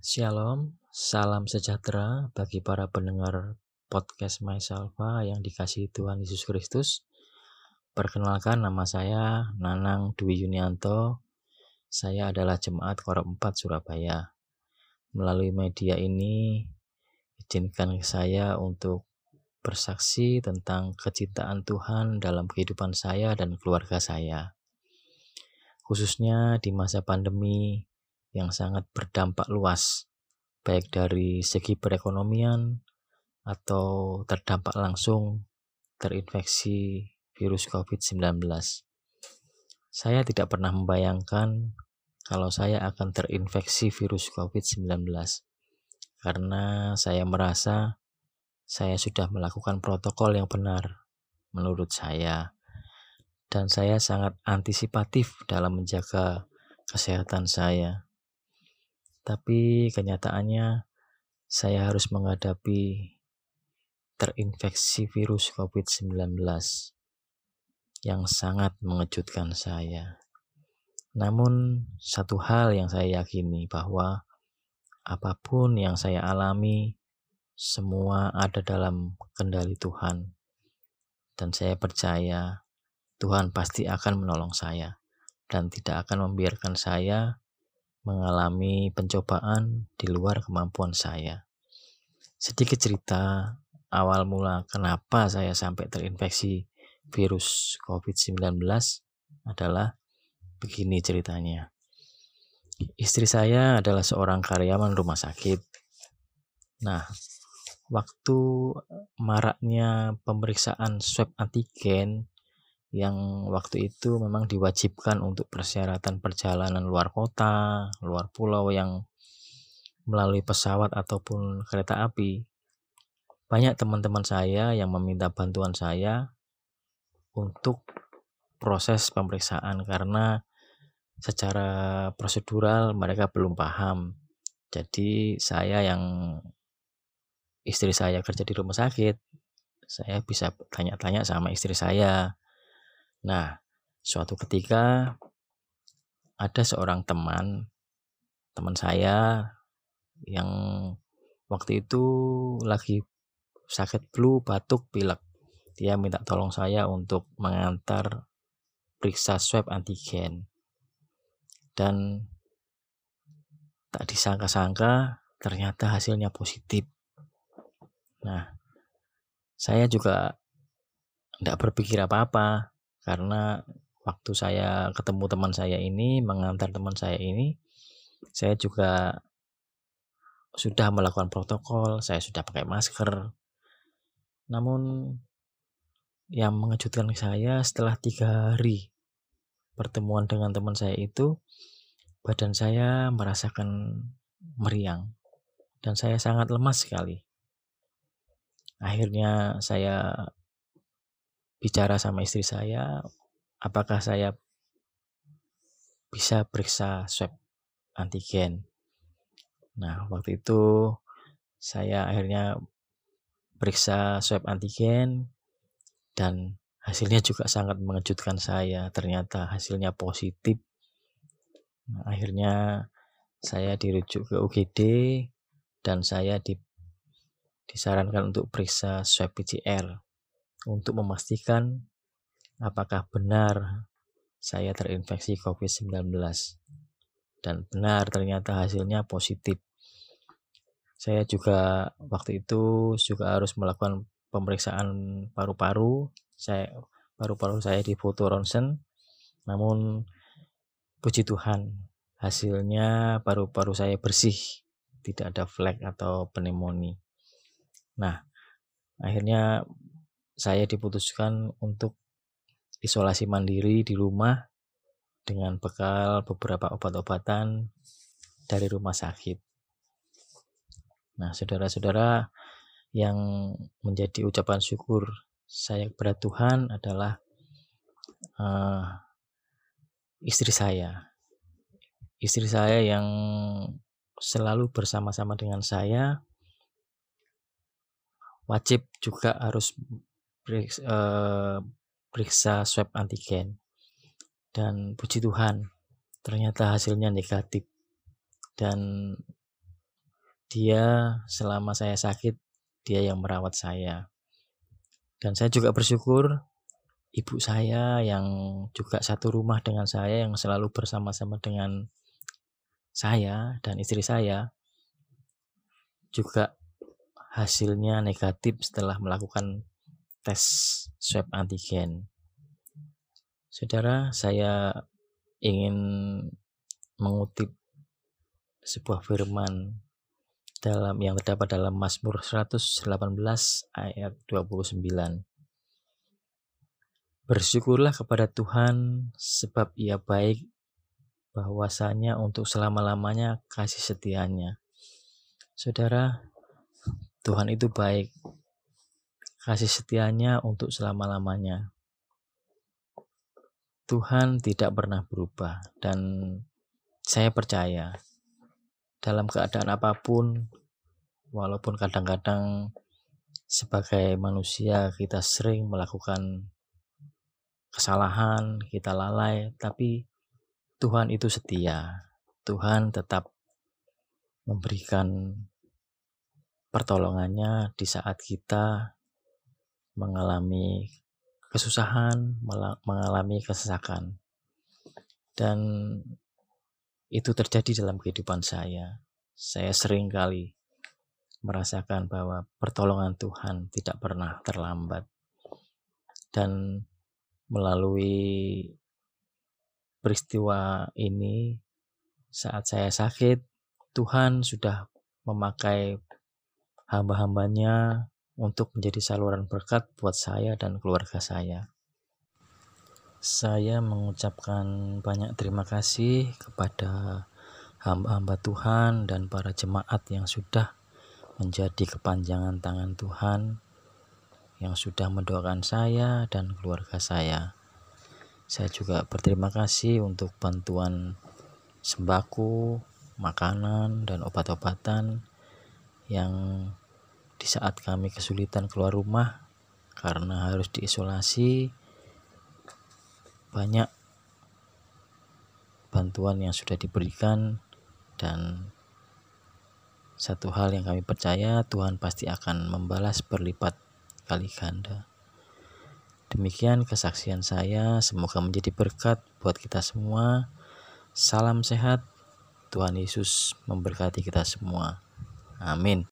Shalom, salam sejahtera bagi para pendengar podcast Myselfa yang dikasihi Tuhan Yesus Kristus. Perkenalkan nama saya Nanang Dwi Yunianto. Saya adalah jemaat Korab 4 Surabaya. Melalui media ini, izinkan saya untuk bersaksi tentang kecintaan Tuhan dalam kehidupan saya dan keluarga saya. Khususnya di masa pandemi yang sangat berdampak luas, baik dari segi perekonomian atau terdampak langsung terinfeksi virus COVID-19. Saya tidak pernah membayangkan kalau saya akan terinfeksi virus COVID-19 karena saya merasa saya sudah melakukan protokol yang benar menurut saya dan saya sangat antisipatif dalam menjaga kesehatan saya. Tapi kenyataannya saya harus menghadapi terinfeksi virus COVID-19 yang sangat mengejutkan saya. Namun satu hal yang saya yakini bahwa apa pun yang saya alami semua ada dalam kendali Tuhan. Dan saya percaya Tuhan pasti akan menolong saya dan tidak akan membiarkan saya mengalami pencobaan di luar kemampuan saya. Sedikit cerita awal mula kenapa saya sampai terinfeksi virus COVID-19 adalah begini ceritanya. Istri saya adalah seorang karyawan rumah sakit. Nah, waktu maraknya pemeriksaan swab antigen yang waktu itu memang diwajibkan untuk persyaratan perjalanan luar kota, luar pulau yang melalui pesawat ataupun kereta api. Banyak teman-teman saya yang meminta bantuan saya untuk proses pemeriksaan karena secara prosedural mereka belum paham. Jadi saya yang istri saya kerja di rumah sakit, saya bisa tanya-tanya sama istri saya Nah, suatu ketika ada seorang teman, teman saya yang waktu itu lagi sakit flu, batuk, pilek. Dia minta tolong saya untuk mengantar periksa swab antigen. Dan tak disangka-sangka ternyata hasilnya positif. Nah, saya juga tidak berpikir apa-apa karena waktu saya ketemu teman saya ini mengantar teman saya ini saya juga sudah melakukan protokol saya sudah pakai masker. Namun yang mengejutkan saya setelah tiga hari pertemuan dengan teman saya itu badan saya merasakan meriang dan saya sangat lemas sekali. Akhirnya saya bicara sama istri saya apakah saya bisa periksa swab antigen. Nah, waktu itu saya akhirnya periksa swab antigen dan hasilnya juga sangat mengejutkan saya. Ternyata hasilnya positif. Nah, akhirnya saya dirujuk ke UGD dan saya di, disarankan untuk periksa swab PCR untuk memastikan apakah benar saya terinfeksi COVID-19 dan benar ternyata hasilnya positif. Saya juga waktu itu juga harus melakukan pemeriksaan paru-paru. Saya paru-paru saya di foto ronsen. Namun puji Tuhan hasilnya paru-paru saya bersih, tidak ada flek atau pneumonia. Nah, akhirnya saya diputuskan untuk isolasi mandiri di rumah dengan bekal beberapa obat-obatan dari rumah sakit. Nah, saudara-saudara yang menjadi ucapan syukur saya kepada Tuhan adalah uh, istri saya. Istri saya yang selalu bersama-sama dengan saya wajib juga harus periksa, uh, periksa swab antigen dan puji Tuhan ternyata hasilnya negatif dan dia selama saya sakit, dia yang merawat saya. Dan saya juga bersyukur ibu saya yang juga satu rumah dengan saya yang selalu bersama-sama dengan saya dan istri saya juga hasilnya negatif setelah melakukan tes swab antigen. Saudara, saya ingin mengutip sebuah firman dalam yang terdapat dalam Mazmur 118 ayat 29. Bersyukurlah kepada Tuhan sebab ia baik bahwasanya untuk selama-lamanya kasih setianya. Saudara, Tuhan itu baik. Kasih setianya untuk selama-lamanya. Tuhan tidak pernah berubah dan saya percaya dalam keadaan apa pun, walaupun kadang-kadang sebagai manusia kita sering melakukan kesalahan, kita lalai, tapi Tuhan itu setia. Tuhan tetap memberikan pertolongannya di saat kita mengalami kesusahan, mengalami kesesakan. Dan itu terjadi dalam kehidupan saya. Saya sering kali merasakan bahwa pertolongan Tuhan tidak pernah terlambat. Dan melalui peristiwa ini, saat saya sakit, Tuhan sudah memakai hamba-hambanya untuk menjadi saluran berkat buat saya dan keluarga saya. Saya mengucapkan banyak terima kasih kepada hamba-hamba Tuhan dan para jemaat yang sudah menjadi kepanjangan tangan Tuhan yang sudah mendoakan saya dan keluarga saya. Saya juga berterima kasih untuk bantuan sembako, makanan, dan obat-obatan yang saat kami kesulitan keluar rumah karena harus diisolasi banyak bantuan yang sudah diberikan dan satu hal yang kami percaya Tuhan pasti akan membalas berlipat kali ganda. Demikian kesaksian saya, semoga menjadi berkat buat kita semua. Salam sehat, Tuhan Yesus memberkati kita semua. Amin.